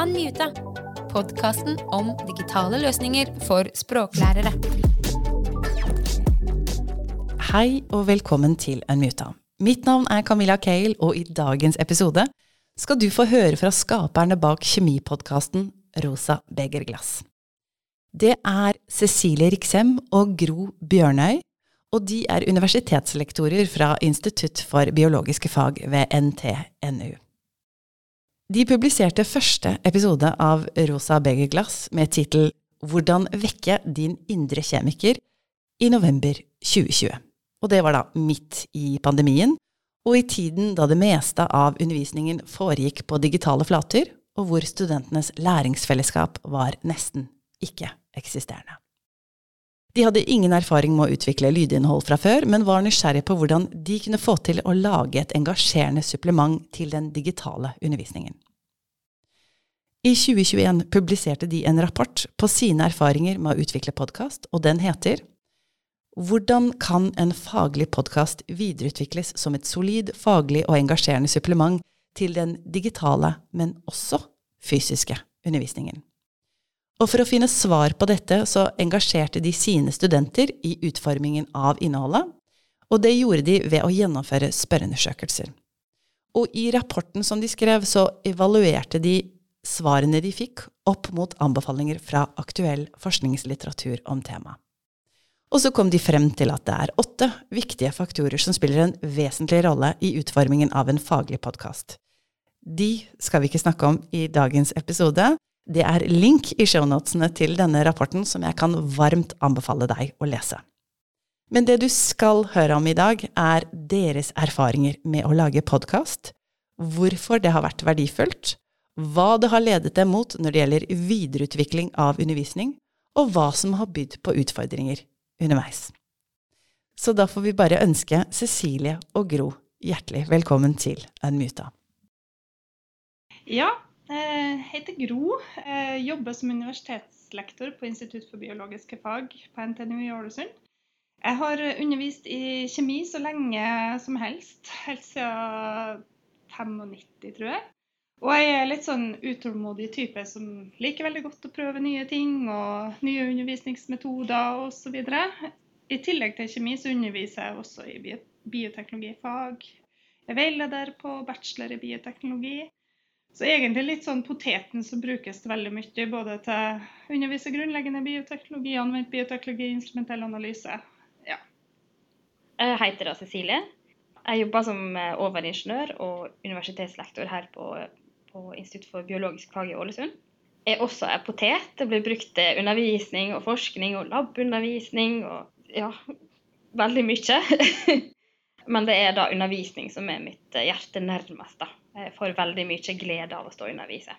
Unmuta, podkasten om digitale løsninger for språklærere. Hei og velkommen til Unmuta. Mitt navn er Camilla Cale, og i dagens episode skal du få høre fra skaperne bak kjemipodkasten Rosa Begerglass. Det er Cecilie Riksem og Gro Bjørnøy, og de er universitetslektorer fra Institutt for biologiske fag ved NTNU. De publiserte første episode av Rosa Begerglass med tittel Hvordan vekke din indre kjemiker i november 2020. Og det var da midt i pandemien, og i tiden da det meste av undervisningen foregikk på digitale flater, og hvor studentenes læringsfellesskap var nesten ikke-eksisterende. De hadde ingen erfaring med å utvikle lydinnhold fra før, men var nysgjerrige på hvordan de kunne få til å lage et engasjerende supplement til den digitale undervisningen. I 2021 publiserte de en rapport på sine erfaringer med å utvikle podkast, og den heter Hvordan kan en faglig podkast videreutvikles som et solid, faglig og engasjerende supplement til den digitale, men også fysiske undervisningen? Og for å finne svar på dette, så engasjerte de sine studenter i utformingen av innholdet, og det gjorde de ved å gjennomføre spørreundersøkelser. Og i rapporten som de skrev, så evaluerte de svarene de fikk, opp mot anbefalinger fra aktuell forskningslitteratur om temaet. Og så kom de frem til at det er åtte viktige faktorer som spiller en vesentlig rolle i utformingen av en faglig podkast. De skal vi ikke snakke om i dagens episode, det er link i shownotene til denne rapporten som jeg kan varmt anbefale deg å lese. Men det du skal høre om i dag, er deres erfaringer med å lage podkast, hvorfor det har vært verdifullt, hva det har ledet dem mot når det gjelder videreutvikling av undervisning, og hva som har bydd på utfordringer underveis. Så da får vi bare ønske Cecilie og Gro hjertelig velkommen til Unmuta. Ja, jeg eh, heter Gro. Jeg jobber som universitetslektor på Institutt for biologiske fag på NTNU i Ålesund. Jeg har undervist i kjemi så lenge som helst. Helt siden 95, tror jeg. Og jeg er litt sånn utålmodig type som liker veldig godt å prøve nye ting og nye undervisningsmetoder osv. I tillegg til kjemi så underviser jeg også i bioteknologifag. Jeg er veileder på bachelor i bioteknologi. Så egentlig litt sånn poteten som brukes veldig mye, både til å undervise grunnleggende bioteknologi, anvendt bioteknologi, instrumentell analyse. Ja. Jeg heter da Cecilie. Jeg jobber som eh, overingeniør og universitetslektor her på, på Institutt for biologisk fag i Ålesund. Jeg også er potet. Det blir brukt til undervisning og forskning og labundervisning og ja, veldig mye. Men det er da undervisning som er mitt eh, hjerte nærmest. da. Jeg får veldig mye glede av å stå og undervise.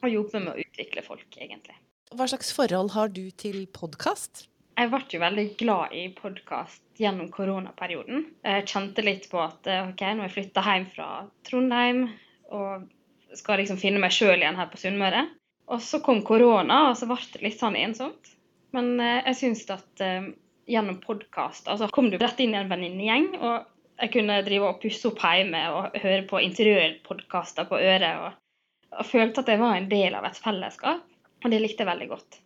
Og jobbe med å utvikle folk, egentlig. Hva slags forhold har du til podkast? Jeg ble jo veldig glad i podkast gjennom koronaperioden. Jeg kjente litt på at eh, ok, nå har jeg flytta hjem fra Trondheim og skal liksom finne meg sjøl igjen her på Sunnmøre. Og så kom korona, og så ble det litt sånn ensomt. Men eh, jeg syns at gjennom podkast altså kom du rett inn i en venninnegjeng. Og jeg kunne drive og pusse opp hjemme og høre på interiørpodkaster på øret. Og, og, følte at jeg var en del av et fellesskap, og det likte jeg veldig godt.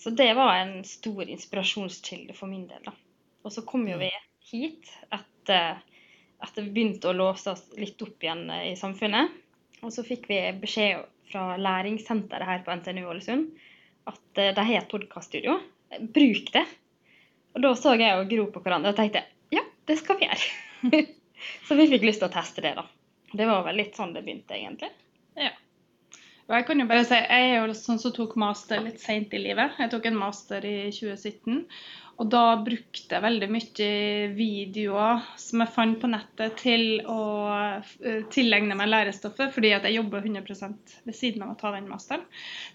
Så det var en stor inspirasjonskilde for min del. da. Og så kom jo vi hit etter, at det begynte å låse oss litt opp igjen i samfunnet. Og så fikk vi beskjed fra læringssenteret her på NTNU Ålesund at eh, de har et podkaststudio. Bruk det. Og da så jeg og Gro på hverandre og tenkte det skal vi gjøre. så vi fikk lyst til å teste det, da. Det var vel litt sånn det begynte, egentlig. Ja. Og jeg kan jo bare si, jeg er jo sånn som tok master litt seint i livet. Jeg tok en master i 2017. Og da brukte jeg veldig mye videoer som jeg fant på nettet til å eh, tilegne meg lærestoffet, fordi at jeg jobber 100 ved siden av å ta den masteren.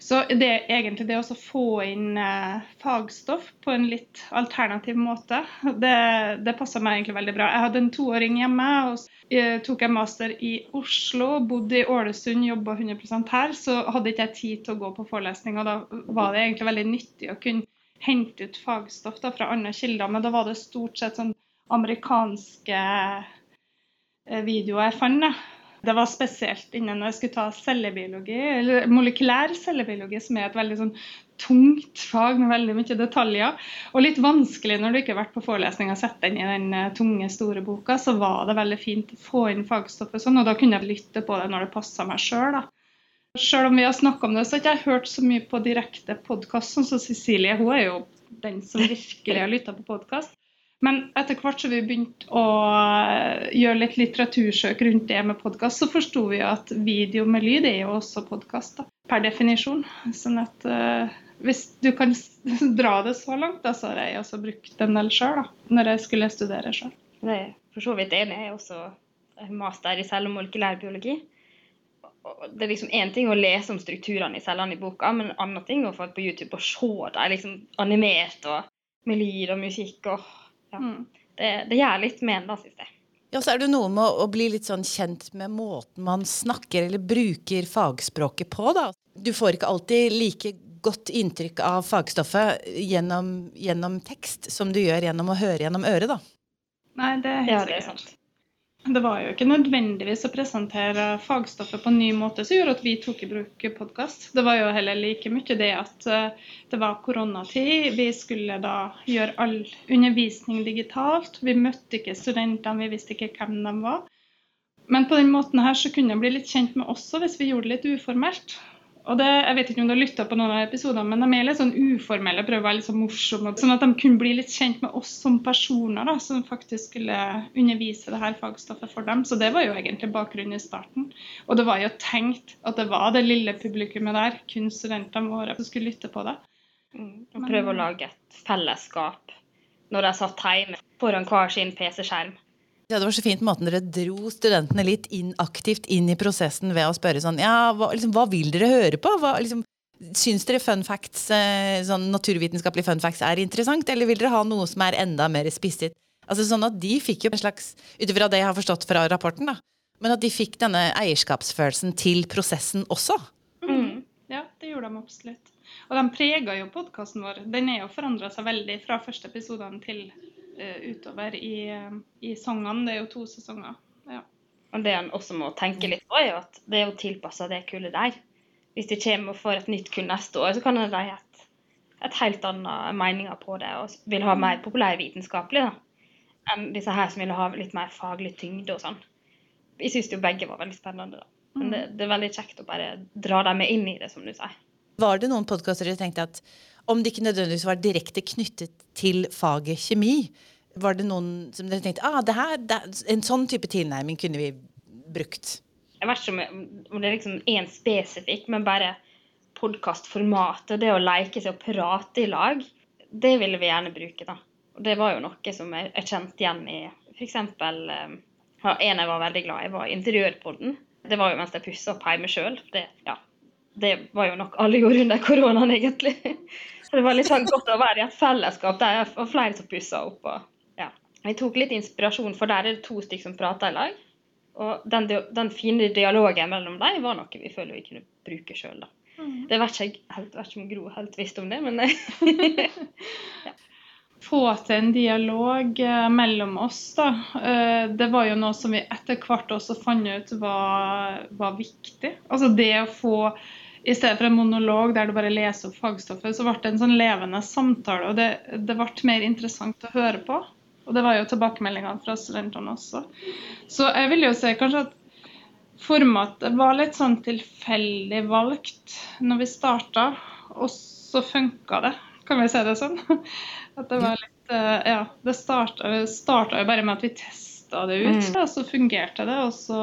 Så det egentlig det å få inn eh, fagstoff på en litt alternativ måte, det, det passa meg egentlig veldig bra. Jeg hadde en toåring hjemme. og jeg tok jeg master i Oslo, bodde i Ålesund, jobba 100% her. Så hadde ikke jeg tid til å gå på forelesning, og da var det egentlig veldig nyttig å kunne hente ut fagstoff da, fra andre kilder. Men da var det stort sett sånn amerikanske eh, videoer jeg fant. Da. Det var spesielt innen jeg skulle ta cellebiologi, eller molekylær cellebiologi, som er et veldig sånn tungt fag med veldig mye detaljer. Og litt vanskelig når du ikke har vært på forelesning og sett den i den eh, tunge, store boka, så var det veldig fint å få inn fagstoffet sånn, og da kunne jeg lytte på det når det passa meg sjøl. Selv om vi har snakka om det, så har jeg ikke hørt så mye på direkte podkast, sånn som Cecilie. Hun er jo den som virkelig har lytta på podkast. Men etter hvert som vi begynte å eh, gjøre litt litteratursøk rundt det med podkast, så forsto vi at video med lyd er jo også podkast, per definisjon. Sånn at uh, hvis du kan dra det så langt, da, så har jeg også brukt en del sjøl, når jeg skulle studere sjøl. Det er for så vidt enig. Jeg er også master i celle- og molekylærbiologi. Det er liksom én ting å lese om strukturene i cellene i boka, men en annen ting å få på YouTube og se dem liksom animert og med lyd og musikk. og ja. Mm. Det, det, gjør litt med en, da, syns jeg. Ja, så er det noe med å bli litt sånn kjent med måten man snakker eller bruker fagspråket på, da. Du får ikke alltid like godt inntrykk av fagstoffet gjennom, gjennom tekst som du gjør gjennom å høre gjennom øret, da. Nei, det er helt ja, det er sant. Det var jo ikke nødvendigvis å presentere fagstoffet på en ny måte som gjorde at vi tok i bruk podkast. Det var jo heller like mye det at eh, det var koronatid. Vi skulle da gjøre all undervisning digitalt. Vi møtte ikke studentene, vi visste ikke hvem de var. Men på den måten her så kunne de bli litt kjent med oss også hvis vi gjorde det litt uformelt. Og det, jeg vet ikke om du har lytta på noen av episodene, men de er litt sånn uformelle, prøver å være litt sånn morsomme. Sånn at de kunne bli litt kjent med oss som personer, da, som faktisk skulle undervise det her fagstoffet for dem. Så det var jo egentlig bakgrunnen i starten. Og det var jo tenkt at det var det lille publikummet der, kun studentene våre, som skulle lytte på det. Mm, og prøve å lage et fellesskap når de satt hjemme foran hver sin PC-skjerm. Ja, Det var så fint måten dere dro studentene litt inn, aktivt inn i prosessen ved å spørre sånn Ja, hva, liksom, hva vil dere høre på? Hva, liksom, Syns dere fun facts, eh, sånn naturvitenskapelig fun facts er interessant, eller vil dere ha noe som er enda mer spisset? Altså sånn at De fikk jo en slags, ut ifra det jeg har forstått fra rapporten, da, men at de fikk denne eierskapsfølelsen til prosessen også. Mm. Ja, det gjorde de absolutt. Og de prega jo podkasten vår. Den er jo forandra seg veldig fra første episodene til utover i, eh, i sangene. Det er jo to sesonger. Ja. Og Det en også må tenke litt på, er jo at det er jo tilpassa det kullet der. Hvis de kommer og får et nytt kull neste år, så kan de ha et, et helt annet meninger på det og vil ha mer populærvitenskapelig da, enn disse her som vil ha litt mer faglig tyngde og sånn. Vi syns jo begge var veldig spennende, da. Men det, det, er veldig kjekt å bare dra dem med inn i det, som du sier. Var det noen podkaster du tenkte at om det ikke nødvendigvis var direkte knyttet til faget kjemi, var det noen som dere tenkte ah, det her, det, en sånn type tilnærming kunne vi brukt? Jeg vet ikke om det er liksom én spesifikk, men bare podkastformatet, det å leke seg og prate i lag, det ville vi gjerne bruke. da. Og Det var jo noe som jeg, jeg kjente igjen i f.eks. Um, en jeg var veldig glad i, var Interiørpodden. Det var jo mens jeg pussa opp hjemme sjøl. Det, ja, det var jo nok alle gjorde under koronaen, egentlig. Så det var litt sånn godt å være i et fellesskap der var flere som pussa opp. Og, ja. Jeg tok litt inspirasjon, for der er det to stykker som prater i lag. Og den, den, fine dialogen mellom dem var noe vi føler vi kunne bruke sjøl. Mm. Det vet ikke jeg helt, vet ikke om Gro helt visste om det, men ja. Få til en dialog eh, mellom oss, da. Eh, det var jo noe som vi etter hvert også fant ut var, var viktig. Altså det å få i stedet for en monolog der du bare leser opp fagstoffet, så ble det en sånn levende samtale. Og det, det ble mer interessant å høre på. Og det var jo tilbakemeldingene fra studentene også. Så jeg vil jo si kanskje at formatet var litt sånn tilfeldig valgt når vi starta, og så funka det. Kan vi si det sånn? At det var litt eh, Ja, det starta jo bare med at vi testa det ut, mm. og så fungerte det. Og så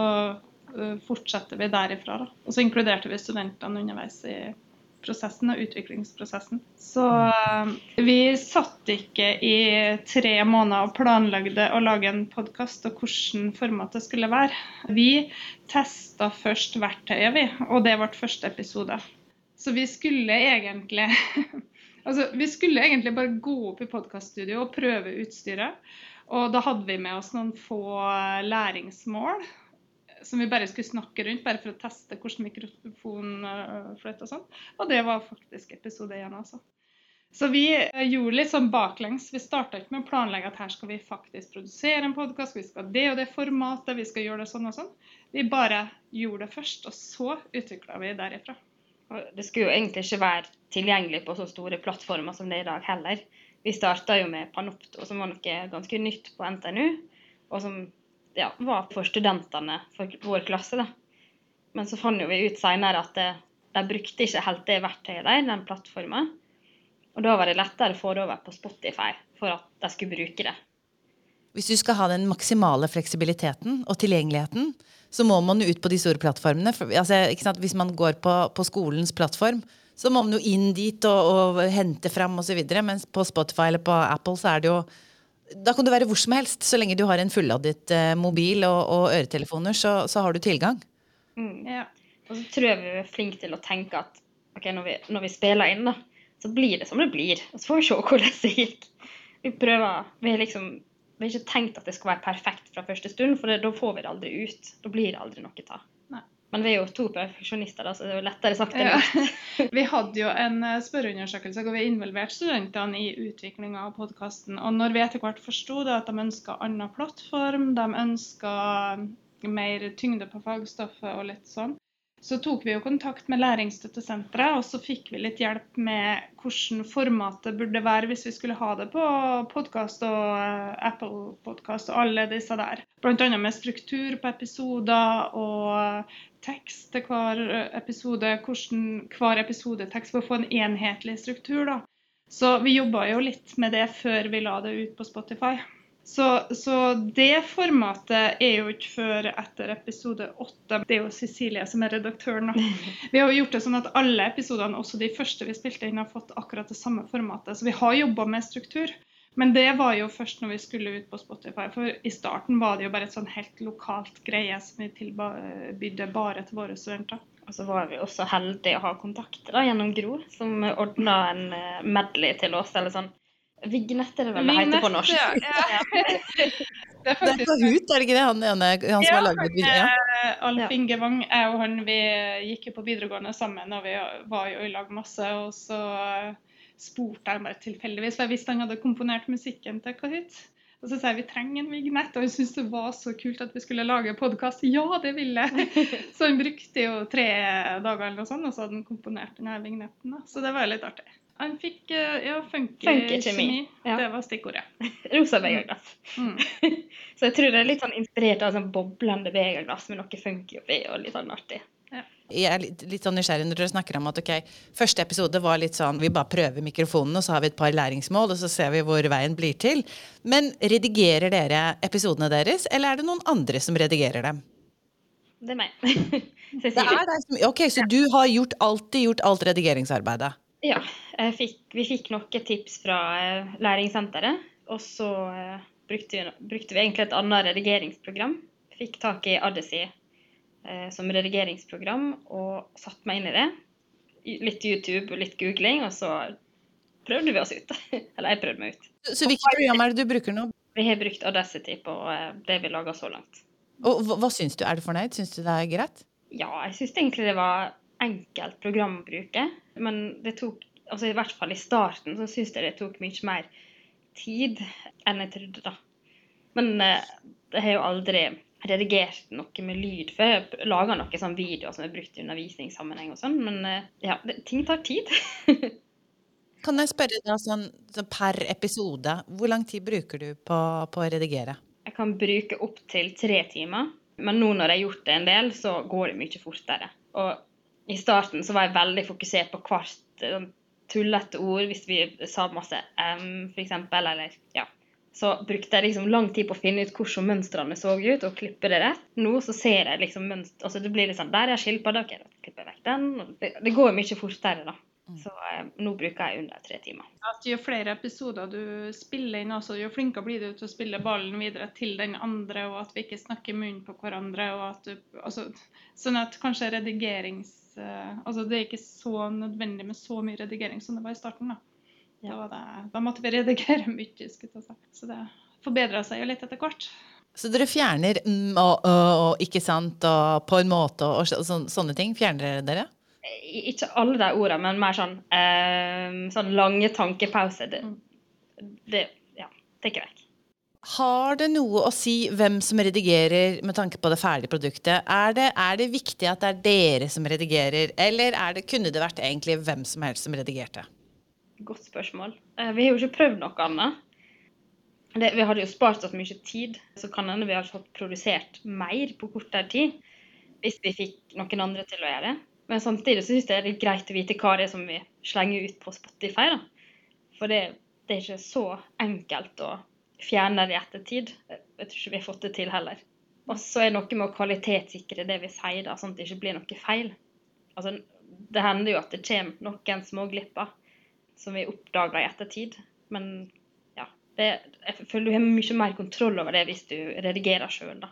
fortsetter vi derifra. Da. Og så inkluderte vi studentene underveis i prosessen og utviklingsprosessen. Så uh, vi satt ikke i tre måneder og planlagde å lage en podkast og hvordan formatet skulle være. Vi testa først verktøyet, vi, og det ble første episode. Så vi skulle egentlig Altså, vi skulle egentlig bare gå opp i podkaststudioet og prøve utstyret. Og da hadde vi med oss noen få læringsmål som vi bare skulle snakke rundt, bare for å teste hvordan mikrofonen uh, fløt og sånn. Og det var faktisk episode én, altså. Så vi uh, gjorde litt sånn baklengs. Vi starta ikke med å planlegge at her skal vi faktisk produsere en podkast, vi skal det og det formatet, vi skal gjøre det sånn og sånn. Vi bare gjorde det først, og så utvikla vi derifra. Det skulle jo egentlig ikke være tilgjengelig på så store plattformer som det er i dag heller. Vi starta jo med Panopto, som var noe ganske nytt på NTNU, og som ja, var for studentene for vår klasse. da. Men så fant vi ut seinere at det, de brukte ikke helt det verktøyet der, den plattforma. Og da var det lettere å få det over på Spotify for at de skulle bruke det. Hvis du skal ha den maksimale fleksibiliteten og tilgjengeligheten, så må man jo ut på de store plattformene. For, altså, Hvis man går på, på, skolens plattform, så må man jo inn dit og, og hente fram osv. Mens på Spotify eller på Apple så er det jo Da kan du være hvor som helst. Så lenge du har en fulladet eh, mobil og, og øretelefoner, så, så, har du tilgang. Mm. Ja. Og så tror jeg vi er flinke til å tenke at okay, når vi, når vi spiller inn, da, så blir det som det blir. Og så får vi se hvordan det gikk. Vi prøver Vi har liksom vi har ikke tenkt at det skal være perfekt fra første stund, for det, da får vi det aldri ut. Da blir det aldri noe av. Men vi er jo to perfeksjonister, så det er jo lettere sagt enn gjort. Ja. vi hadde jo en eh, spørreundersøkelse hvor vi involverte studentene i utviklinga av podkasten. Og når vi etter hvert forsto at de ønska annen plattform, de ønska mer tyngde på fagstoffet og litt sånn, så tok vi jo kontakt med Læringsstøttesenteret, og så fikk vi litt hjelp med hvordan formatet burde være hvis vi skulle ha det på podkast og eh, Apple Podkast og alle disse der. Bl.a. med struktur på episoder og tekst til hver episode, hvordan hver episodetekst for å få en enhetlig struktur. da. Så vi jobba jo litt med det før vi la det ut på Spotify. Så, så, det formatet er jo ikke før etter episode åtte. Det er jo Cecilie som er redaktøren. Vi har jo gjort det sånn at alle episodene, også de første vi spilte inn, har fått akkurat det samme formatet. Så vi har jobba med struktur. Men det var jo først når vi skulle ut på Spotify. For i starten var det jo bare et sånn helt lokalt greie som vi tilbydde bare til våre studenter. Og så var vi også heldige å ha kontakter da, gjennom Gro, som ordna en eh, medley til oss. eller sånn Vignett er det vel det heter på norsk. Ja, ja. det er faktisk det er det ikke det? Han ene han som ja, har laget det? Ja, Alf Inge Wang, jeg og han vi gikk jo på videregående sammen, og vi var jo i lag masse. Og så spurte jeg bare tilfeldigvis, for jeg visste han hadde komponert musikken til Kahoot. Og så sa jeg vi trenger en vignett, og hun syntes det var så kult at vi skulle lage podkast. Ja, det ville jeg! Så hun brukte jo tre dager eller noe sånt, og så hadde han komponert denne vignetten. Da. Så det var litt artig. Han fikk eh, ja, funky, funky kjemi. Ja. Det var stikkordet. Rosa begerglass. Mm. så jeg tror det er litt sånn inspirert av sånn boblende begerglass med noe funky oppi og litt sånn artig. Ja. Jeg er litt, litt, sånn nysgjerrig når dere snakker om at ok, første episode var litt sånn vi bare prøver mikrofonen, og så har vi et par læringsmål, og så ser vi hvor veien blir til. Men redigerer dere episodene deres, eller er det noen andre som redigerer dem? Det er meg. det er deg som, ok, Så du har gjort, alltid gjort alt redigeringsarbeidet? Ja. Fikk, vi fikk noen tips fra eh, læringssenteret. Og så eh, brukte vi, brukte vi, egentlig et annet redigeringsprogram. Fikk tak i Adesi eh, som redigeringsprogram og satte meg inn i det. Litt YouTube og litt googling, og så prøvde vi oss ut. Eller jeg prøvde meg ut. Så, hvilke program er det du bruker nå? Vi har brukt Audacity på det vi laga så langt. Og hva, hva syns du? Er du fornøyd? Syns du det er greit? Ja, jeg syns egentlig det var enkelt program å bruke. Men det tok, altså i hvert fall i starten, så syns jeg det tok mye mer tid enn jeg trodde, da. Men eh, jeg har jo aldri redigert noe med lyd før. Jeg laga noen sånn videoer som er brukt i undervisningssammenheng og sånn, men eh, ja, ting tar tid. kan jeg spørre deg sånn, så per episode, hvor lang tid bruker du på, på å redigere? Jeg kan bruke opptil tre timer. Men nå når jeg har gjort det en del, så går det mye fortere. Og i starten så var jeg veldig fokusert på hvert sånn, tullete ord, hvis vi sa masse M, f.eks., eller ja. Så brukte jeg liksom lang tid på å finne ut hvordan mønstrene så ut, og klippe det rett. Nå så ser jeg liksom mønster, altså det blir litt sånn Der er skilpadda, OK, da klipper jeg vekk den. Det, det går mye fortere, da. Mm. Så eh, nå bruker jeg under tre timer. At jo flere episoder du spiller inn, også, jo flinkere blir du til å spille ballen videre til den andre, og at vi ikke snakker munnen på hverandre. og at du, altså, Sånn at kanskje redigerings... Uh, altså Det er ikke så nødvendig med så mye redigering som det var i starten. Da, ja. da, det, da måtte vi redigere mye. Så det forbedra seg jo litt etter hvert. Så dere fjerner mm og, og, og, ikke sant og på en måte og, og så, sånne ting? Fjerner dere? Ikke alle de ordene, men mer sånn, eh, sånn lange tankepauser. Det, mm. det ja, tar ikke vekk. Har det noe å si hvem som redigerer med tanke på det ferdige produktet? Er det, er det viktig at det er dere som redigerer, eller det, kunne det vært egentlig hvem som helst som redigerte? Godt spørsmål. Eh, vi har jo ikke prøvd noe annet. Det, vi hadde jo spart oss mye tid, så kan hende vi hadde fått produsert mer på kortere tid hvis vi fikk noen andre til å gjøre det. Men samtidig syns jeg det er greit å vite hva det er som vi slenger ut på Spotify. da. For det, det er ikke så enkelt å fjerne det i ettertid. Jeg tror ikke vi har fått det til heller. Og så er det noe med å kvalitetssikre det vi sier, da, sånn at det ikke blir noe feil. Altså, det hender jo at det kommer noen småglipper som vi oppdager i ettertid. Men ja, det, jeg føler du har mye mer kontroll over det hvis du redigerer sjøl,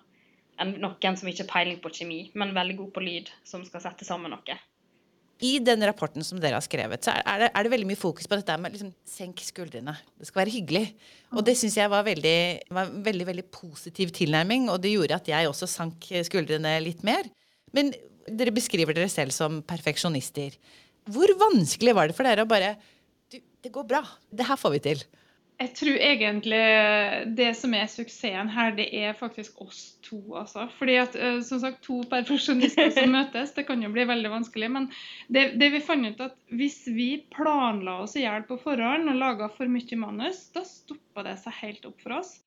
enn noen som ikke har peiling på kjemi, men veldig god på lyd, som skal sette sammen noe. I den rapporten som dere har skrevet, så er det, er det veldig mye fokus på dette med liksom, senk skuldrene. Det skal være hyggelig. Og det syns jeg var veldig, var veldig, veldig positiv tilnærming, og det gjorde at jeg også sank skuldrene litt mer. Men dere beskriver dere selv som perfeksjonister. Hvor vanskelig var det for dere å bare Du, det går bra. Det her får vi til. Jeg tror egentlig det som er suksessen her, det er faktisk oss to. altså. Fordi at, eh, som sagt, To perfeksjonister som møtes, det kan jo bli veldig vanskelig. Men det, det vi fant ut at hvis vi planla oss i hjel på forhånd og laga for mye manus, da stoppa det seg helt opp for oss.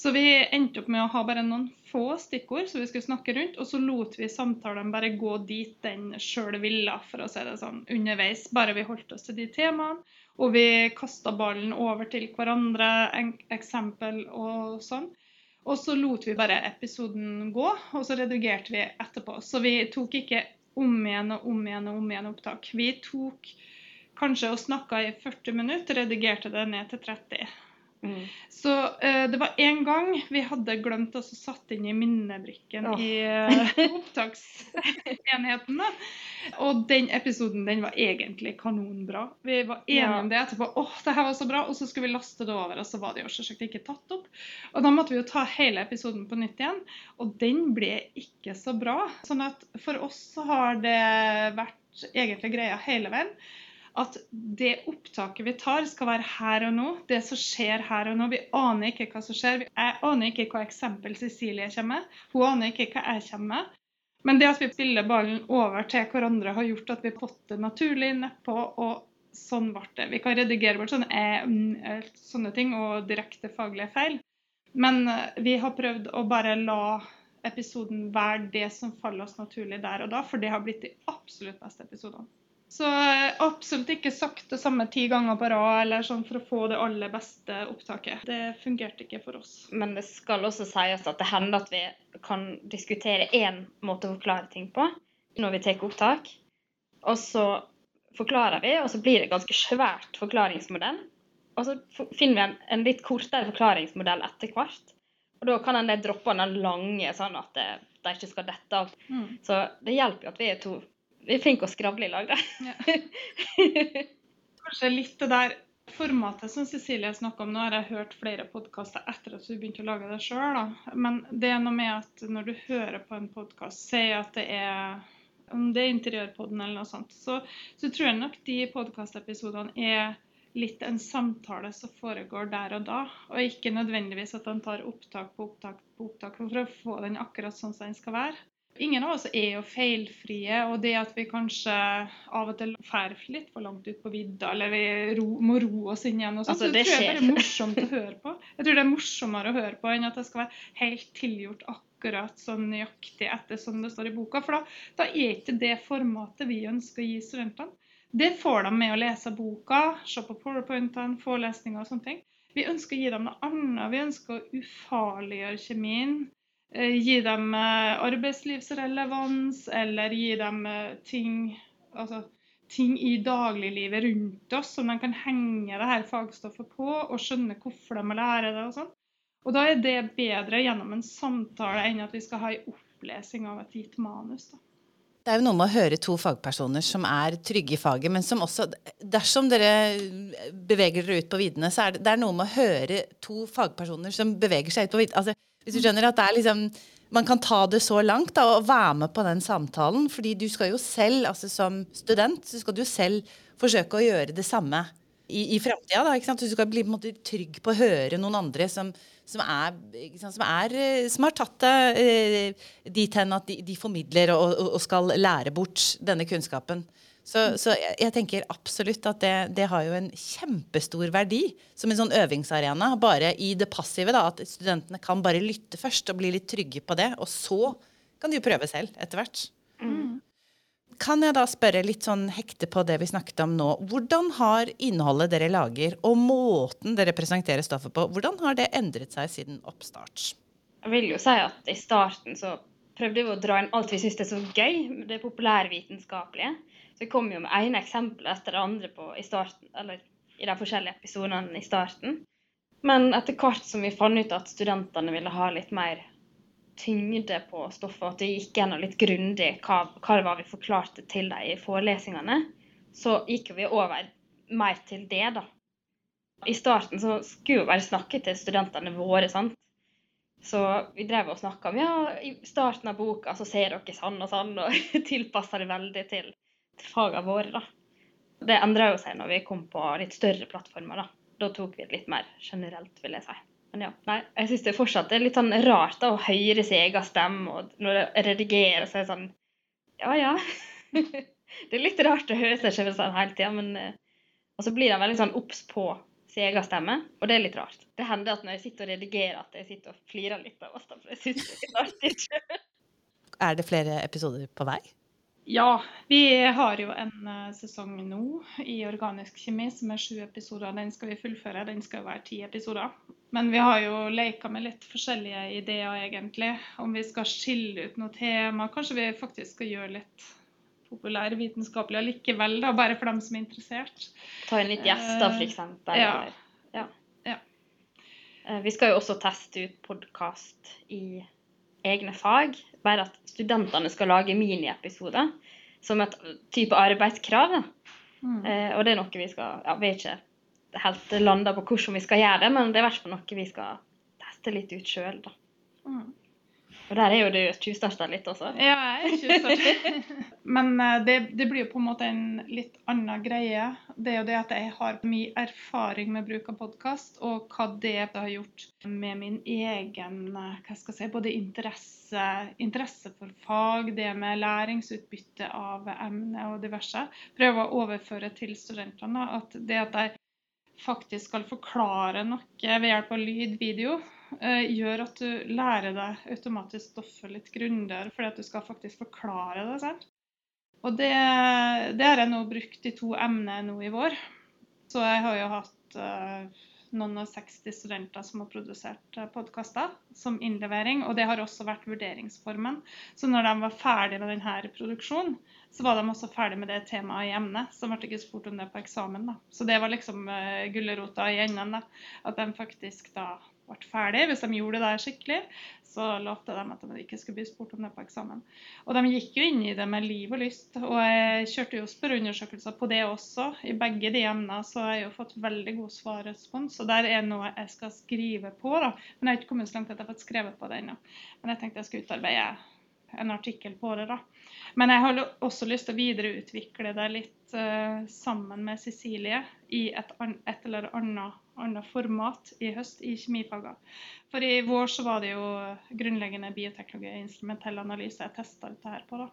Så vi endte opp med å ha bare noen få stikkord som vi skulle snakke rundt, og så lot vi samtalen bare gå dit den sjøl ville, for å si det sånn, underveis. Bare vi holdt oss til de temaene. Og vi kasta ballen over til hverandre, eksempel og sånn. Og så lot vi bare episoden gå, og så redigerte vi etterpå. Så vi tok ikke om igjen og om igjen og om igjen opptak. Vi tok kanskje og snakka i 40 minutter, redigerte det ned til 30. Mm. Så uh, det var en gang vi hadde glemt å satt inn i minnebrikken oh. i uh, opptaksenheten. Og den episoden den var egentlig kanonbra. Vi var enige ja. om det etterpå. åh, oh, det her var så bra, Og så skulle vi laste det over, og så var det jo selvsagt ikke tatt opp. Og da måtte vi jo ta hele episoden på nytt igjen, og den ble ikke så bra. Sånn at for oss så har det vært egentlig greia hele veien at det opptaket vi tar, skal være her og nå. Det som skjer her og nå. Vi aner ikke hva som skjer. Jeg aner ikke hva eksempel Cecilie kommer med. Hun aner ikke hva jeg kommer med. Men det at vi spiller ballen over til hverandre, har gjort at vi har fått det naturlig nedpå. og sånn ble det. Vi kan redigere bort sånne, eh, sånne ting og direkte faglige feil. Men eh, vi har prøvd å bare la episoden være det som faller oss naturlig der og da, for det har blitt de absolutt beste episodene. Så absolutt ikke sagt det samme ti ganger på rad eller sånn for å få det aller beste opptaket. Det fungerte ikke for oss. Men det skal også sies at det hender at vi kan diskutere én måte å forklare ting på når vi tar opptak. Og så forklarer vi, og så blir det ganske svært forklaringsmodell. Og så finner vi en, en litt kortere forklaringsmodell etter hvert. Og da kan en droppe den lange, sånn at de ikke skal dette av. Mm. Så det hjelper jo at vi er to vi er flinke å skravle i lag, da. Ja. Kanskje litt det der formatet som Cecilie snakker om. Nå har jeg hørt flere podkaster etter at du begynte å lage det sjøl. Men det er noe med at når du hører på en podkast, si at det er om det er Interiørpodden eller noe sånt, så, så tror jeg nok de podkastepisodene er litt en samtale som foregår der og da, og ikke nødvendigvis at de tar opptak på opptak på opptak for å få den akkurat sånn som den skal være. Ingen av oss er jo feilfrie, og det at vi kanskje av og til drar litt for langt ut på vidda, eller vi ro, må roe oss inn igjen, og sånt, altså, så det tror jeg bare er morsomt å høre på. Jeg tror det er morsommere å høre på enn at det skal være helt tilgjort akkurat sånn nøyaktig etter som det står i boka. For da, da er ikke det formatet vi ønsker å gi studentene. Det får de med å lese boka, se på powerpointene, forelesninger og sånne ting. Vi ønsker å gi dem noe annet. Vi ønsker å ufarliggjøre kjemien. Eh, gi dem eh, arbeidslivsrelevans, eller gi dem eh, ting, altså, ting i dagliglivet rundt oss som de kan henge det her fagstoffet på, og skjønne hvorfor de må lære det. Og sånn. Og da er det bedre gjennom en samtale enn at vi skal ha en opplesing av et gitt manus. da. Det er jo noe med å høre to fagpersoner som er trygge i faget, men som også Dersom dere beveger dere ut på viddene, så er det, det er noe med å høre to fagpersoner som beveger seg ut på viddene. Altså, hvis du skjønner at det er liksom man kan ta det så langt da, og være med på den samtalen. fordi du skal jo selv, altså som student, så skal du selv forsøke å gjøre det samme i, i framtida. Du skal bli på en måte trygg på å høre noen andre som, som, er, sant, som, er, eh, som har tatt det eh, dit hen at de, de formidler og, og, skal lære bort denne kunnskapen. Så, så jeg, jeg, tenker absolutt at det, det, har jo en kjempestor verdi som en sånn øvingsarena. Bare i det passive. da, At studentene kan bare lytte først og bli litt trygge på det. Og så kan de jo prøve selv etter hvert. Mm. Kan jeg da spørre litt sånn hekte på det vi snakket om nå. Hvordan har innholdet dere lager, og måten dere presenterer stoffet på, hvordan har det endret seg siden oppstart? Jeg vil jo si at i starten så prøvde vi å dra inn alt vi syntes er så gøy, det populærvitenskapelige. Så vi kom jo med ene eksempelet etter det andre på, i, starten, eller, i de forskjellige episodene i starten. Men etter hvert som vi fant ut at studentene ville ha litt mer tyngde på stoffet, at det gikk gjennom litt grundig hva, hva det var vi forklarte til dem i forelesningene, så gikk vi over mer til det, da. I starten så skulle vi bare snakke til studentene våre, sant. Så vi drev og snakka om ja, i starten av boka så ser dere sånn og sånn, og tilpassa det veldig til fagene våre, da. Det endra jo seg når vi kom på litt større plattformer, da. Da tok vi det litt mer generelt, vil jeg si. Men ja, nei, jeg syns det fortsatt er litt sånn rart da, å høre sin egen stemme. Og når det redigerer, så er det sånn Ja, ja. det er litt rart å høre seg selv sånn hele tida, men uh, Og så blir han veldig sånn obs på sin egen stemme, og det er litt rart. Det hender at når jeg sitter og redigerer, at jeg sitter og flirer litt av oss, for jeg syns det er litt artig. er det flere episoder på vei? Ja, vi har jo en uh, sesong nå i organisk kjemi som er sju episoder. Den skal vi fullføre. Den skal være ti episoder. Men vi har jo leka med litt forskjellige ideer, egentlig. Om vi skal skille ut noe tema. Kanskje vi faktisk skal gjøre litt populærvitenskapelig allikevel, da, bare for dem som er interessert. Ta inn litt gjester, f.eks. Ja. ja. ja. Uh, vi skal jo også teste ut podkast i egne fag, bare at studentene skal lage miniepisoder som et type arbeidskrav. Mm. Eh, og det er noe vi skal ja, Vi er ikke helt landa på hvordan vi skal gjøre det, men det er i hvert fall noe vi skal teste litt ut sjøl. Mm. Og der er jo du tjuvstarta litt også. Ja, jeg er tjuvstarta. Men eh, det, det, blir jo på en måte en litt annen greie. Det er jo det at jeg har mye erfaring med bruk av podkast, og hva det har gjort med min egen eh, hva skal jeg si, både interesse, interesse for fag, det med læringsutbytte av emne og diverse. Prøve å overføre til studentene at det at de faktisk skal forklare noe ved hjelp av lyd, video, gjør at du lærer deg automatisk stoffet litt grundigere, fordi at du skal faktisk forklare det selv. Og det, har jeg nå brukt i to emner nå i vår. Så jeg har jo hatt uh, noen og 60 studenter som har produsert uh, podkaster som innlevering, og det har også vært vurderingsformen. Så når de var ferdig med denne produksjonen, så var de også ferdig med det temaet i emnet. Så ble det ikke spurt om det på eksamen. da. Så det var liksom uh, gulrota i enden. da, At de faktisk da ble ferdig. Hvis de gjorde det skikkelig, så lovte de at de ikke skulle bli spurt om det på eksamen. Og de gikk jo inn i det med liv og lyst. Og jeg kjørte jo spørreundersøkelser på det også. I begge de emnene så har jeg jo fått veldig god svarrespons. Og der er noe jeg skal skrive på, da. Men jeg har ikke kommet så langt at jeg har fått skrevet på det ennå. Men jeg tenkte jeg skulle utarbeide en artikkel på det, da. Men jeg har også lyst til å videreutvikle det litt uh, sammen med Cecilie i et, et eller annet, annet, format i høst i kjemifagene. For i vår så var det jo grunnleggende bioteknologi og instrumentell analyse jeg testa dette her på. da.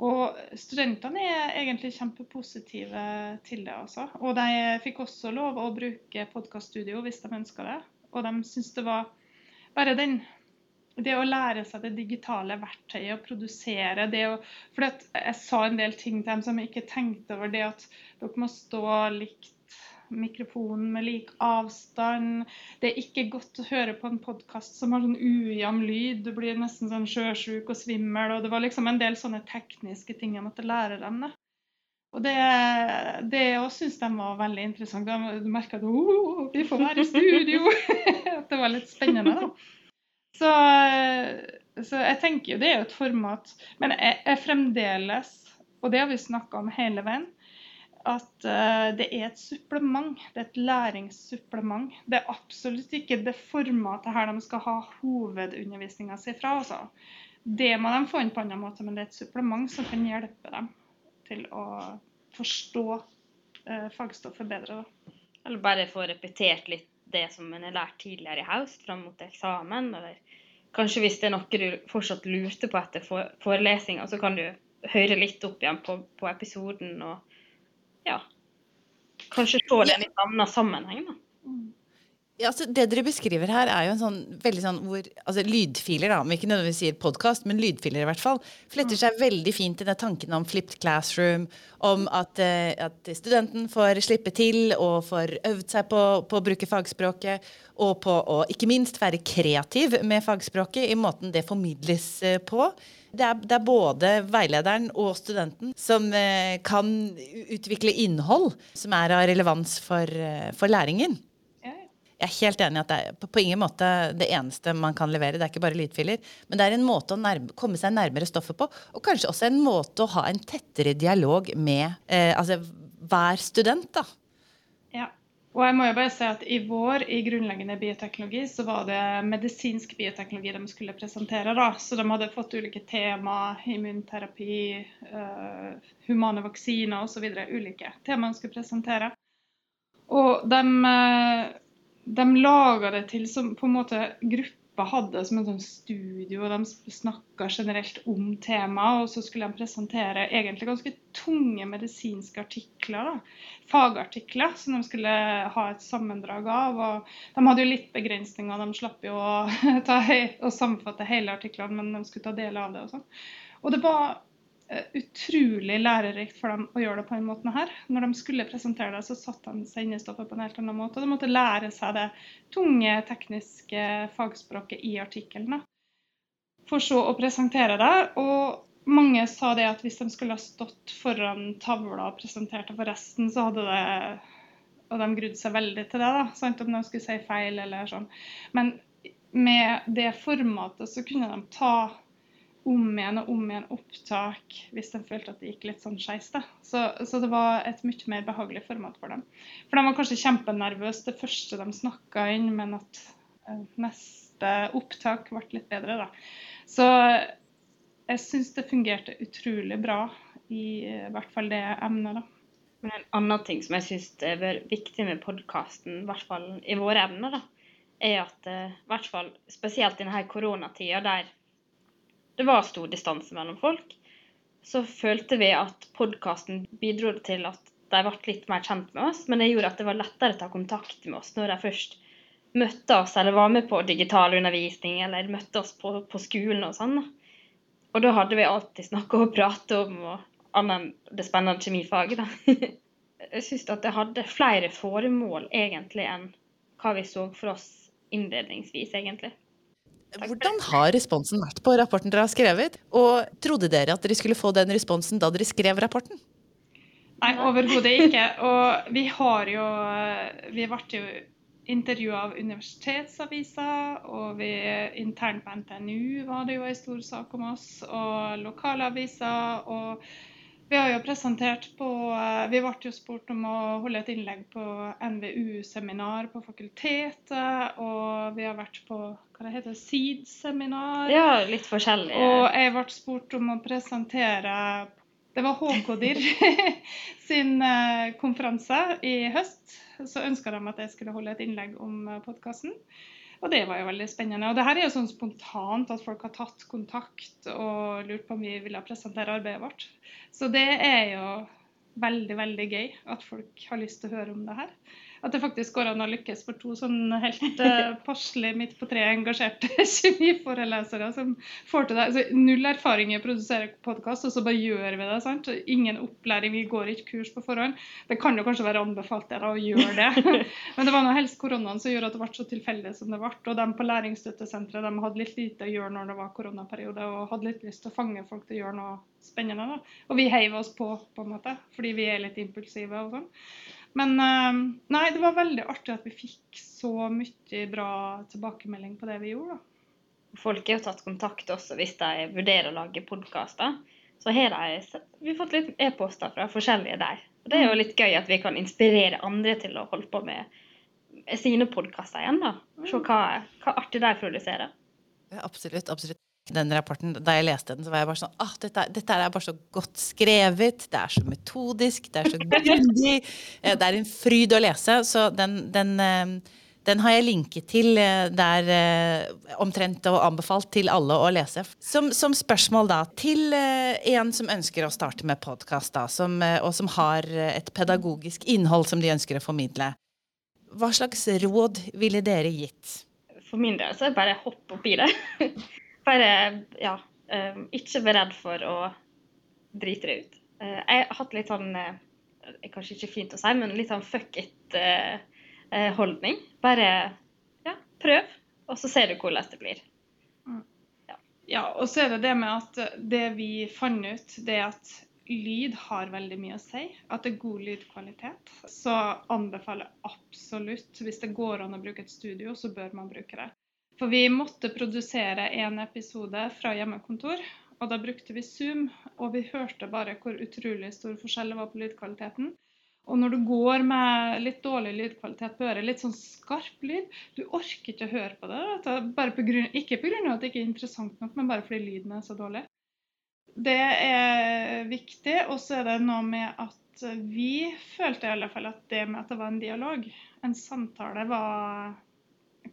Og studentene er egentlig kjempepositive til det. altså. Og de fikk også lov å bruke podkaststudio hvis de ønska det. Og de syns det var bare den det å lære seg det digitale verktøyet og produsere det å, For jeg sa en del ting til dem som ikke tenkte over. Det at dere må stå likt mikrofonen med lik avstand. Det er ikke godt å høre på en podkast som har sånn ujevn lyd. Du blir nesten sånn sjøsjuk og svimmel. og Det var liksom en del sånne tekniske ting jeg måtte lære dem. Da. Og det, det syns de var veldig interessant. Du merka at oh, vi får være i studio! det var litt spennende. da. Så, så, jeg tenker jo det er jo et format. Men jeg, jeg fremdeles, og det har vi snakka om hele veien, at uh, det er et supplement. Det er et læringssupplement. Det er absolutt ikke det formatet her de skal ha hovedundervisninga si fra. Altså. Det må de få inn på en annen måte, men det er et supplement som kan hjelpe dem til å forstå eh, fagstoffet bedre. da. Eller bare få repetert litt det som en har lært tidligere i høst, fram mot eksamen. Eller kanskje hvis det er noe du fortsatt lurte på etter for forelesninga, så kan du høre litt opp igjen på, på episoden og ja. Kanskje se det i en annen sammenheng, da. Ja, altså det dere beskriver her, er jo en sånn veldig sånn hvor Altså lydfiler, da, om vi ikke nødvendigvis sier podkast, men lydfiler i hvert fall, fletter seg veldig fint i den tanken om flipped classroom, om at, eh, at studenten får slippe til og får øvd seg på, på å bruke fagspråket, og på å ikke minst være kreativ med fagspråket i måten det formidles eh, på. Det er, det er både veilederen og studenten som eh, kan utvikle innhold som er av relevans for, for læringen. Jeg er helt enig i at det er på, ingen måte det eneste man kan levere. Det er ikke bare lydfiler. Men det er en måte å nærme, komme seg nærmere stoffet på. Og kanskje også en måte å ha en tettere dialog med eh, altså, hver student, da. Ja. Og jeg må jo bare si at i vår i grunnleggende bioteknologi så var det medisinsk bioteknologi de skulle presentere. da. Så de hadde fått ulike tema, immunterapi, uh, humane vaksiner osv. Ulike temaer de skulle presentere. Og de, eh, de laga det til som på en måte gruppa hadde som en sånn studio. og De snakka generelt om temaet, og så skulle de presentere egentlig ganske tunge medisinske artikler. da, Fagartikler som de skulle ha et sammendrag av. og De hadde jo litt begrensninger, de slapp jo å, ta, å sammenfatte hele artiklene, men de skulle ta del av det og sånn. Og det var utrolig lærerikt for dem å gjøre det på den måten her. Når de skulle presentere det, så satte de seg inn i stoffet på en helt annen måte. Og de måtte lære seg det tunge, tekniske fagspråket i artikkelen. For så å presentere det. Og mange sa det at hvis de skulle ha stått foran tavla og presentert det for resten, så hadde det Og de grudde seg veldig til det, da, sant? om de skulle si feil eller sånn. Men med det formatet så kunne de ta om igjen og om igjen opptak hvis de følte at det gikk litt sånn skeis. Så, så det var et mye mer behagelig format for dem. For de var kanskje kjempenervøse det første de snakka inn, men at eh, neste opptak ble litt bedre, da. Så jeg syns det fungerte utrolig bra i i hvert fall det emnet, da. Men en annen ting som jeg syns er vært viktig med podkasten, i hvert fall i våre emner, da, er at eh, i hvert fall spesielt i denne koronatida der det var stor distanse mellom folk, så følte vi at podkasten bidro til at de ble litt mer kjent med oss, men det gjorde at det var lettere å ta kontakt med oss når de først møtte oss eller var med på digital undervisning eller møtte oss på, på skolen og sånn. Og da hadde vi alltid snakka og prate om og annet det spennende kjemifaget, da. Jeg syns at det hadde flere formål egentlig enn hva vi så for oss innledningsvis, egentlig. Hvordan har responsen vært på rapporten dere har skrevet? Og trodde dere at dere skulle få den responsen da dere skrev rapporten? Nei, overhodet ikke. Og vi har jo Vi ble jo intervjua av universitetsaviser, og vi internt på NTNU var det jo en stor sak om oss, og lokalaviser. og vi har jo presentert på Vi ble jo spurt om å holde et innlegg på NVU-seminar på fakultetet. Og vi har vært på hva det heter, SEED-seminar. Ja, litt forskjellig. Og jeg ble spurt om å presentere Det var HK-DIR sin eh, konferanse i høst. Så ønska de at jeg skulle holde et innlegg om podkasten. Og det var jo veldig spennende. Og det her er jo sånn spontant at folk har tatt kontakt og lurt på om vi ville presentere arbeidet vårt. Så det er jo veldig, veldig gøy at folk har lyst til å høre om det her. At det faktisk går an å lykkes for to sånn helt uh, passelig midt på treet engasjerte kjemiforelesere som får til det. Altså, null erfaring i å produsere podkast, og så bare gjør vi det. sant? Ingen opplæring, vi går ikke kurs på forhånd. Det kan jo kanskje være anbefalt dere å gjøre det. Men det var nå helst koronaen som gjorde at det ble så tilfeldig som det ble. Og de på læringsstøttesenteret de hadde litt lite å gjøre når det var koronaperiode, og hadde litt lyst til å fange folk til å gjøre noe spennende. da. Og vi heiv oss på, på en måte, fordi vi er litt impulsive og sånn. Men eh, nei, det var veldig artig at vi fikk så mye bra tilbakemelding på det vi gjorde. da. Folk har jo tatt kontakt også hvis de vurderer å lage podkaster. Så har vi fått litt e-poster fra forskjellige der. Og Det er jo litt gøy at vi kan inspirere andre til å holde på med sine podkaster igjen. da. Se hva, hva artig de produserer. Ja, absolutt. absolutt. Den rapporten, da jeg leste den, så var jeg bare sånn ah, dette, dette er bare så godt skrevet, det er så metodisk, det er så grundig. Eh, det er en fryd å lese, så den, den, eh, den har jeg linket til Det der omtrent og anbefalt til alle å lese. Som, som spørsmål da, til en som ønsker å starte med podkast, og som har et pedagogisk innhold som de ønsker å formidle. Hva slags råd ville dere gitt? For min del så er det bare hopp oppi det. bare, ja. Eh, ikke vær redd for å drite det ut. Eh, jeg har hatt litt sånn eh, Kanskje ikke fint å si, men litt sånn fuck it-holdning. Bare ja, prøv, og så ser du hvordan det blir. Mm. Ja. ja, og så er det det med at det vi fant ut, det er at lyd har veldig mye å si. At det er god lydkvalitet. Så anbefaler jeg absolutt, hvis det går an å bruke et studio, så bør man bruke det. For vi måtte produsere en episode fra hjemmekontor, og da brukte vi Zoom. Og vi hørte bare hvor utrolig stor forskjell det var på lydkvaliteten. Og når du går med litt dårlig lydkvalitet på øret, litt sånn skarp lyd, du orker ikke å høre på det. Bare på grunn, ikke pga. at det ikke er interessant nok, men bare fordi lyden er så dårlig. Det er viktig. Og så er det noe med at vi følte i alle fall at det med at det var en dialog, en samtale, var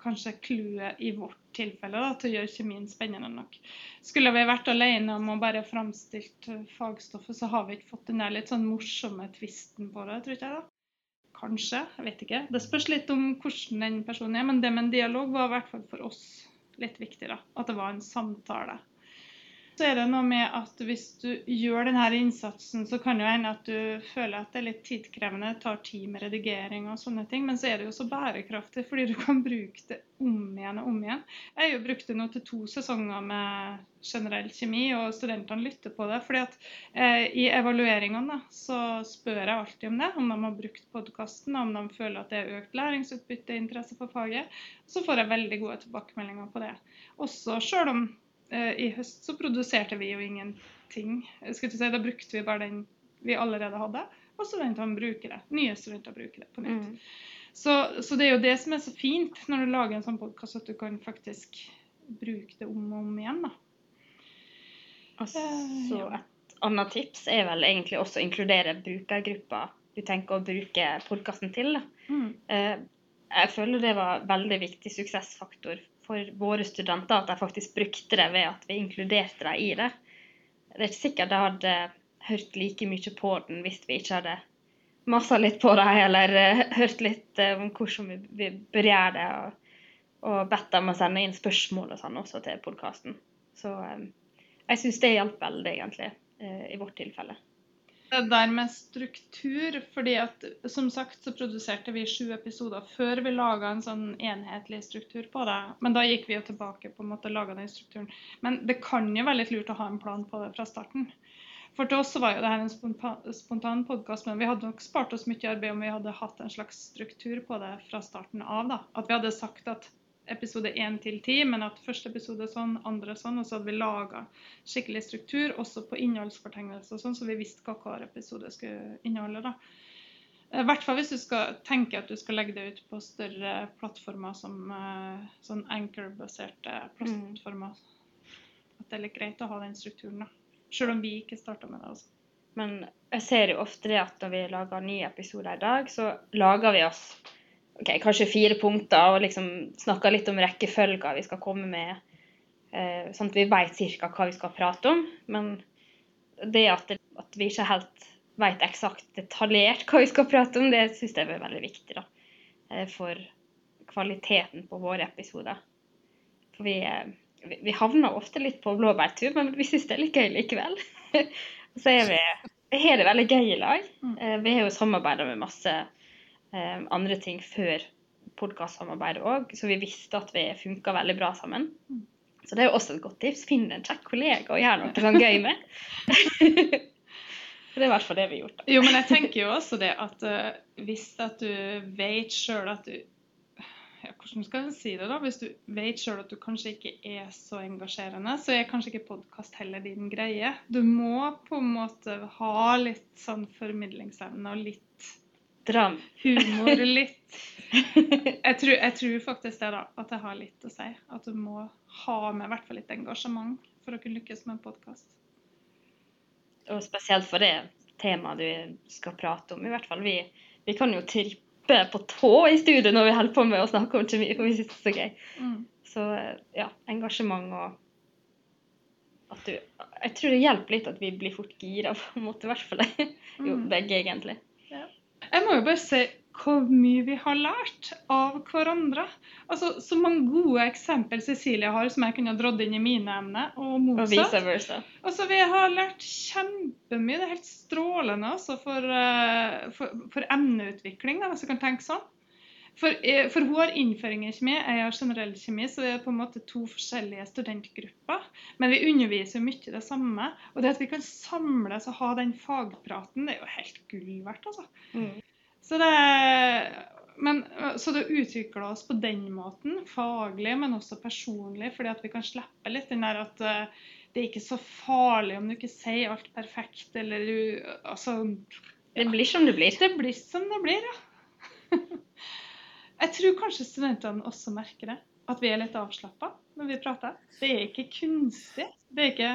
kanskje clouet i vårt tilfelle da, til å gjøre kjemien spennende nok. Skulle vi vært alene om å bare framstilt fagstoffet, så har vi ikke fått den der litt sånn morsomme tvisten på det, tror ikke jeg. da. Kanskje, jeg vet ikke. Det spørs litt om hvordan den personen er, men det med en dialog var i hvert fall for oss litt viktig. da, At det var en samtale. Så er det noe med at hvis du gjør denne innsatsen, så kan det hende at du føler at det er litt tidkrevende, tar tid med redigering og sånne ting. Men så er det jo så bærekraftig, fordi du kan bruke det om igjen og om igjen. Jeg har jo brukt det nå til to sesonger med generell kjemi, og studentene lytter på det. fordi at eh, i evalueringene så spør jeg alltid om det, om de har brukt podkasten, om de føler at det er økt læringsutbytte, interesse for faget. Så får jeg veldig gode tilbakemeldinger på det. Også selv om I høst så produserte vi jo ingenting. Si, da brukte vi bare den vi allerede hadde, og studentene bruker det. Nye studenter bruker det på nytt. Mm. Så, så, det er jo det som er så fint når du lager en sånn podkast, at du kan faktisk bruke det om og om igjen. da. Og så ja. Et annet tips er vel egentlig også å inkludere brukergrupper du tenker å bruke podkasten til. Da. Mm. Uh, jeg føler det var veldig viktig suksessfaktor for våre studenter at de faktisk brukte det ved at vi inkluderte dem i det. Det er ikke sikkert de hadde hørt like mye på den hvis vi ikke hadde masa litt på dem eller uh, hørt litt uh, om hvordan vi, vi bør gjøre det, og, og bedt dem å sende inn spørsmål og sånn også til podkasten. Så um, jeg syns det hjalp veldig, egentlig, uh, i vårt tilfelle. Det der med struktur, fordi at som sagt så produserte vi sju episoder før vi laga en sånn enhetlig struktur på det. Men da gikk vi jo tilbake på en måte og laga den strukturen. Men det kan jo være litt lurt å ha en plan på det fra starten. For til oss så var jo det her en spontan, spontan podkast, men vi hadde nok spart oss mye arbeid om vi hadde hatt en slags struktur på det fra starten av. da. At vi hadde sagt at episode 1 til 10, men at første episode er sånn, andre er sånn, og så hadde vi laga skikkelig struktur, også på innholdsfortegnelser, sånn, så vi visste hva hver episode skulle inneholde. da. I hvert fall hvis du skal tenke at du skal legge det ut på større plattformer som uh, sånn anchor-baserte plattformer. Mm. At det er litt greit å ha den strukturen, da. Selv om vi ikke starta med det. altså. Men jeg ser jo ofte det at når vi lager nye episoder i dag, så lager vi oss okay, kanskje fire punkter og liksom snakka litt om rekkefølger vi skal komme med. Eh, sånn at vi vet ca. hva vi skal prate om. Men det at, det, at vi ikke helt vet eksakt detaljert hva vi skal prate om, det syns jeg er veldig viktig da, eh, for kvaliteten på våre episoder. For vi, eh, vi, vi havner ofte litt på blåbærtur, men vi syns det er litt gøy likevel. Så er vi, vi har det veldig gøy i lag. Mm. Vi har jo samarbeida med masse andre ting før podkastsamarbeidet òg, så vi visste at vi funka veldig bra sammen. Så det er jo også et godt tips. Finn en kjekk kollega og gjør noe sånn gøy med. det er i hvert fall det vi har gjort. Da. Jo, men jeg tenker jo også det at uh, hvis at du vet sjøl at du ja, Hvordan skal jeg si det, da? Hvis du vet sjøl at du kanskje ikke er så engasjerende, så er kanskje ikke podkast heller din greie. Du må på en måte ha litt sånn formidlingsevne og litt Dram. Humor litt. Jeg tror, jeg tror, faktisk det, da. At det har litt å si. At du må ha med i hvert fall litt engasjement for å kunne lykkes med en podkast. Og spesielt for det temaet du skal prate om. i hvert fall. Vi, vi kan jo trippe på tå i studio når vi holder på med å snakke om kjemi, for vi synes det er så gøy. Mm. Så ja, engasjement og at du Jeg tror det hjelper litt at vi blir fort gira, på en måte. I hvert fall jo, Mm. begge, egentlig. Jeg må jo bare se hvor mye vi har lært av hverandre. Altså, Så mange gode eksempel Cecilie har som jeg kunne dratt inn i mine emner, og Og motsatt. versa. Altså, Vi har lært kjempemye. Det er helt strålende altså, for, eh, for, for emneutvikling, hvis du kan tenke sånn. For, eh, for har innføring i kjemi, jeg har generell kjemi, så det er på en måte to forskjellige studentgrupper. Men vi underviser mye det samme. Og det at vi kan samles og ha den fagpraten, det er jo helt gull verdt, altså. Mm. Så det, men, så det utvikler oss på den måten, faglig, men også personlig, fordi at vi kan slippe litt den der at eh, det er ikke så farlig om du ikke sier alt perfekt, eller du Altså Det blir som det blir. Det blir som det blir, ja. Jeg tror kanskje studentene også merker det. At vi er litt avslappa når vi prater. Det er ikke kunstig. Det er ikke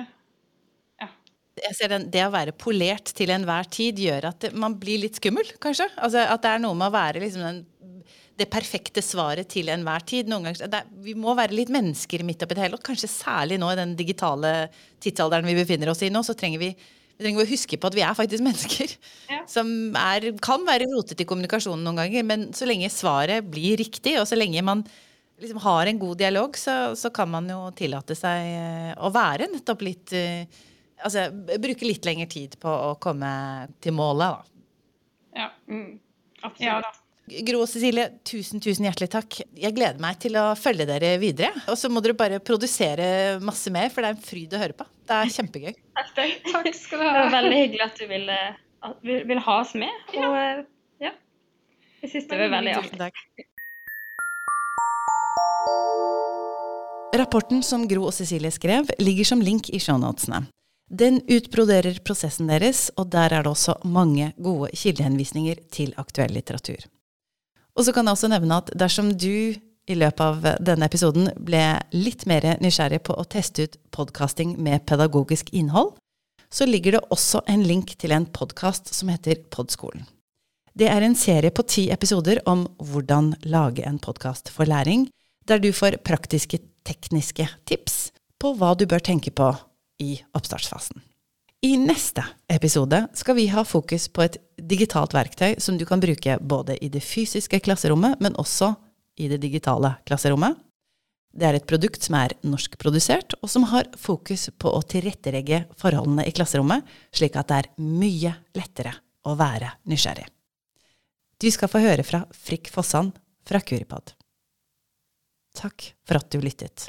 den, Det å være polert til enhver tid gjør at det, man blir litt skummel, kanskje. Altså At det er noe med å være liksom den, det perfekte svaret til enhver tid. Ganger, det vi må være litt mennesker midt oppi det hele. Og kanskje særlig nå i den digitale tidsalderen vi befinner oss i nå, så trenger vi, vi trenger å huske på at vi er faktisk mennesker. Ja. Som er, kan være rotete i kommunikasjonen noen ganger, men så lenge svaret blir riktig, og så lenge man liksom har en god dialog, så, så kan man jo tillate seg eh, å være nettopp litt eh, Altså bruke litt lengre tid på å komme til målet, da. Ja, Mm. Absolutt. ja da. Gro og Cecilie, tusen tusen hjertelig takk. Jeg gleder meg til å følge dere videre. Og så må dere bare produsere masse mer, for det er en fryd å høre på. Det er kjempegøy. Takk skal du ha. Det var veldig hyggelig at du ville, at vi ville ha oss med. Og eh, ja, jeg syns det var veldig artig. Rapporten som Gro og Cecilie skrev, ligger som link i shownotene. Den utbroderer prosessen deres, og der er det også mange gode kildehenvisninger til aktuell litteratur. Og så kan jeg også nevne at dersom du i løpet av denne episoden ble litt mer nysgjerrig på å teste ut podkasting med pedagogisk innhold, så ligger det også en link til en podkast som heter Podskolen. Det er en serie på ti episoder om hvordan lage en podkast for læring, der du får praktiske, tekniske tips på hva du bør tenke på i oppstartsfasen. I neste episode skal vi ha fokus på et digitalt verktøy som du kan bruke både i det fysiske klasserommet, men også i det digitale klasserommet. Det er et produkt som er norskprodusert, og som har fokus på å tilrettelegge forholdene i klasserommet, slik at det er mye lettere å være nysgjerrig. Du skal få høre fra Frikk Fossan fra Kuripod. Takk for at du lyttet.